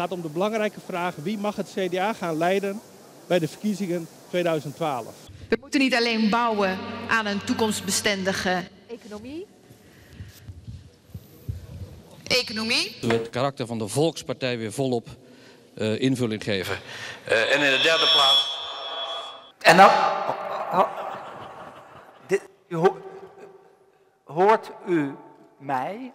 gaat om de belangrijke vraag wie mag het CDA gaan leiden bij de verkiezingen 2012. We moeten niet alleen bouwen aan een toekomstbestendige economie. Economie. Het karakter van de Volkspartij weer volop uh, invulling geven. Uh, en in de derde plaats. En dan. Oh, dit, hoort u mij